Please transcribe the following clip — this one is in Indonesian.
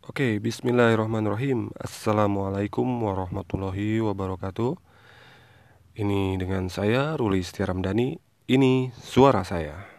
Oke, bismillahirrahmanirrahim. Assalamualaikum warahmatullahi wabarakatuh. Ini dengan saya Ruli Setiaramdani. Ini suara saya.